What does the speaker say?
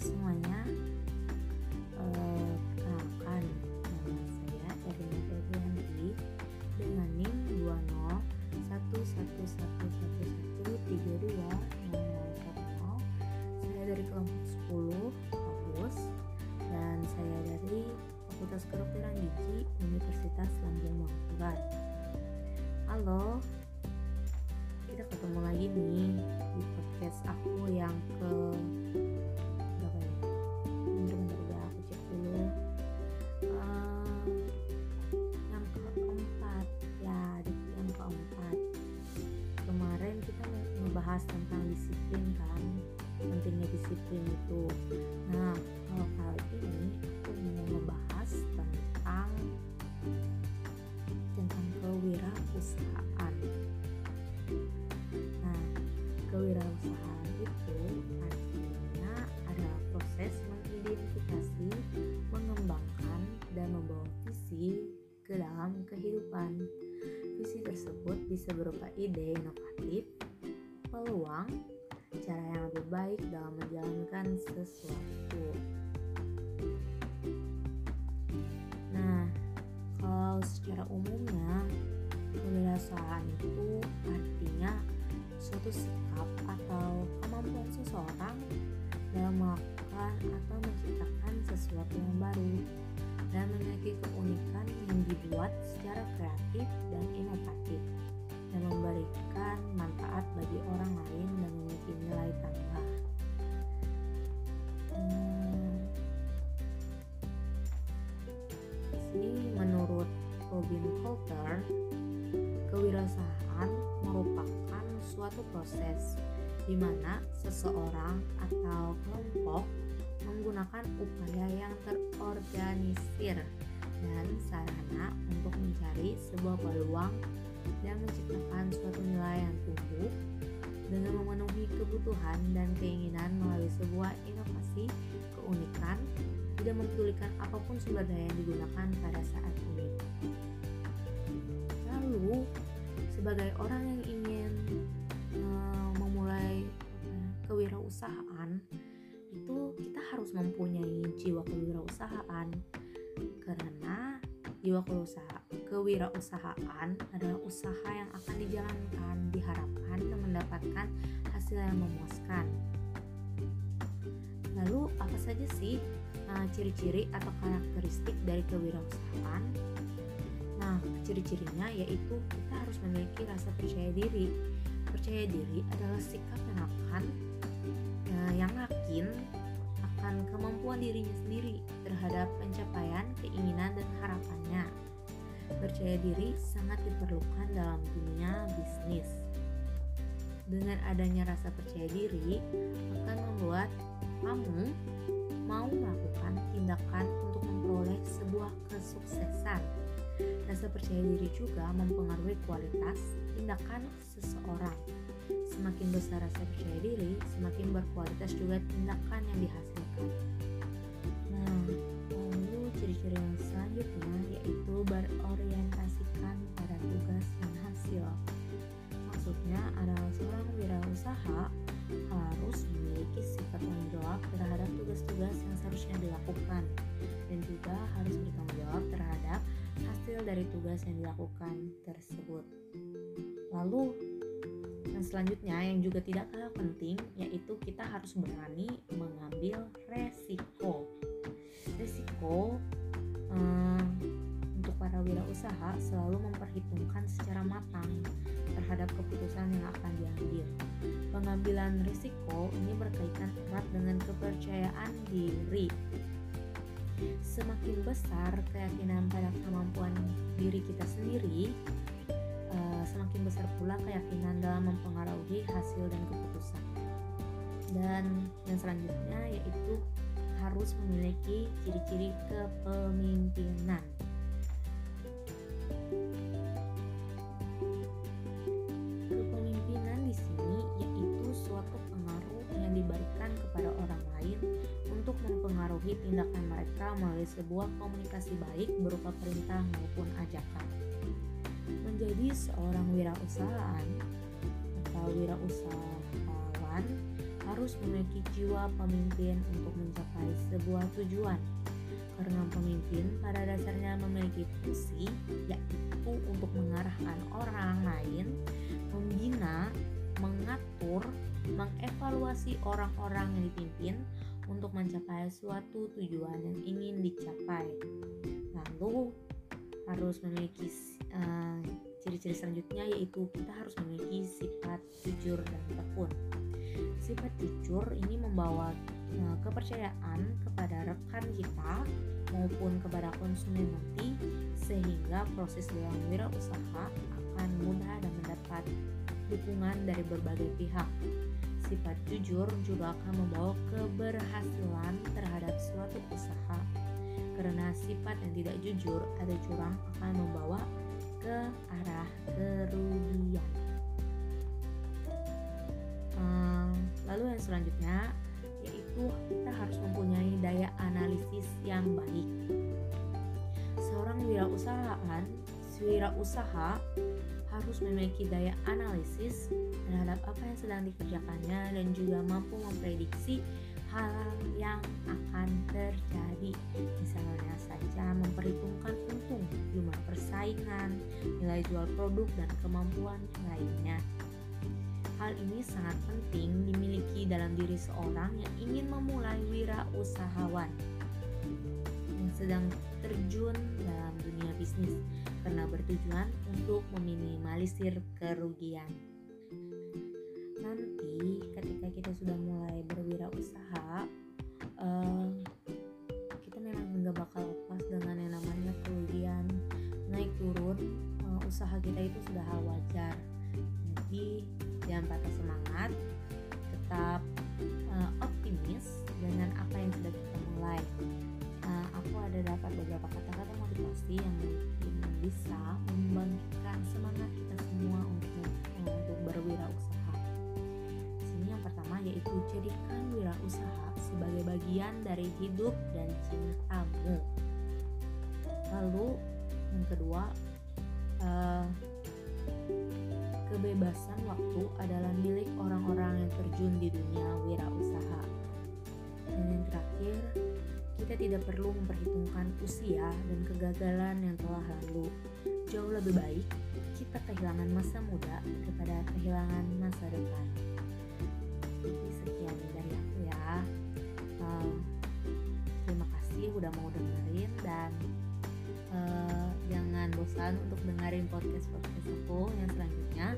semuanya. Perkenalkan nama saya Erina Febrianti dengan NIM 20111113200 saya dari kelompok 10 kampus dan saya dari Fakultas Kedokteran Gigi Universitas Lambung Mangkurat. Halo, kita ketemu lagi nih di podcast aku yang ke membahas tentang disiplin kan pentingnya disiplin itu. Nah kalau kali ini aku mau membahas tentang tentang kewirausahaan. Nah kewirausahaan itu artinya adalah proses mengidentifikasi mengembangkan dan membawa visi ke dalam kehidupan. Visi tersebut bisa berupa ide inovatif peluang cara yang lebih baik dalam menjalankan sesuatu. Nah, kalau secara umumnya kewirausahaan itu artinya suatu sikap atau kemampuan seseorang dalam melakukan atau menciptakan sesuatu yang baru dan memiliki keunikan yang dibuat secara kreatif dan inovatif dan memberikan manfaat bagi orang lain dan memiliki nilai tambah. Hmm, menurut Robin Coulter, kewirausahaan merupakan suatu proses di mana seseorang atau kelompok menggunakan upaya yang terorganisir dan sarana untuk mencari sebuah peluang dan menciptakan suatu nilai yang tumbuh dengan memenuhi kebutuhan dan keinginan melalui sebuah inovasi, keunikan, tidak mempedulikan apa pun sumber daya yang digunakan pada saat ini. Lalu, sebagai orang yang ingin uh, memulai kewirausahaan, itu kita harus mempunyai jiwa kewirausahaan karena jiwa kewirausahaan kewirausahaan adalah usaha yang akan dijalankan, diharapkan dan mendapatkan hasil yang memuaskan. Lalu apa saja sih uh, ciri-ciri atau karakteristik dari kewirausahaan? Nah, ciri-cirinya yaitu kita harus memiliki rasa percaya diri. Percaya diri adalah sikap yang akan uh, yang yakin akan kemampuan dirinya sendiri terhadap pencapaian keinginan dan harapannya percaya diri sangat diperlukan dalam dunia bisnis. Dengan adanya rasa percaya diri akan membuat kamu mau melakukan tindakan untuk memperoleh sebuah kesuksesan. Rasa percaya diri juga mempengaruhi kualitas tindakan seseorang. Semakin besar rasa percaya diri, semakin berkualitas juga tindakan yang dihasilkan. Nah, lalu ciri-ciri yang selanjutnya yaitu berorientasikan pada tugas dan hasil. Maksudnya adalah seorang wirausaha harus memiliki sifat tanggung jawab terhadap tugas-tugas yang seharusnya dilakukan dan juga harus bertanggung jawab terhadap hasil dari tugas yang dilakukan tersebut. Lalu yang selanjutnya yang juga tidak kalah penting yaitu kita harus berani mengambil resiko. Resiko untuk para wirausaha selalu memperhitungkan secara matang terhadap keputusan yang akan diambil. Pengambilan risiko ini berkaitan erat dengan kepercayaan diri. Semakin besar keyakinan pada kemampuan diri kita sendiri, uh, semakin besar pula keyakinan dalam mempengaruhi hasil dan keputusan. Dan yang selanjutnya yaitu harus memiliki ciri-ciri. Kepemimpinan tindakan mereka melalui sebuah komunikasi baik berupa perintah maupun ajakan. Menjadi seorang wirausahaan atau wirausahawan harus memiliki jiwa pemimpin untuk mencapai sebuah tujuan. Karena pemimpin pada dasarnya memiliki fungsi yaitu untuk mengarahkan orang lain, membina, mengatur, mengevaluasi orang-orang yang dipimpin untuk mencapai suatu tujuan yang ingin dicapai. Lalu harus memiliki uh, ciri-ciri selanjutnya yaitu kita harus memiliki sifat jujur dan tekun sifat jujur ini membawa uh, kepercayaan kepada rekan kita maupun kepada konsumen nanti sehingga proses dalam wirausaha akan mudah dan mendapat dukungan dari berbagai pihak. Sifat jujur juga akan membawa keberhasilan terhadap suatu usaha. Karena sifat yang tidak jujur atau curang akan membawa ke arah kerugian. Hmm, lalu yang selanjutnya yaitu kita harus mempunyai daya analisis yang baik. Seorang wirausahaan, wirausaha harus memiliki daya analisis terhadap apa yang sedang dikerjakannya dan juga mampu memprediksi hal yang akan terjadi. Misalnya saja memperhitungkan untung, jumlah persaingan, nilai jual produk, dan kemampuan lainnya. Hal ini sangat penting dimiliki dalam diri seorang yang ingin memulai wirausahawan yang sedang terjun dalam dunia bisnis karena bertujuan untuk meminimalisir kerugian. Nanti ketika kita sudah mulai berwirausaha, uh, kita memang nggak bakal lepas dengan yang namanya kerugian naik turun. Uh, usaha kita itu sudah hal wajar. Jadi jangan patah semangat tetap uh, optimis dengan apa yang sudah kita mulai aku ada dapat beberapa kata-kata motivasi yang mungkin bisa membangkitkan semangat kita semua untuk uh, untuk berwirausaha sini yang pertama yaitu jadikan wirausaha sebagai bagian dari hidup dan cintamu lalu yang kedua uh, kebebasan waktu adalah milik orang-orang yang terjun di dunia wirausaha. Dan yang terakhir, kita tidak perlu memperhitungkan usia dan kegagalan yang telah lalu. Jauh lebih baik kita kehilangan masa muda daripada kehilangan masa depan. Jadi sekian dari aku ya. Uh, terima kasih udah mau dengerin dan uh, jangan bosan untuk dengerin podcast podcast aku yang selanjutnya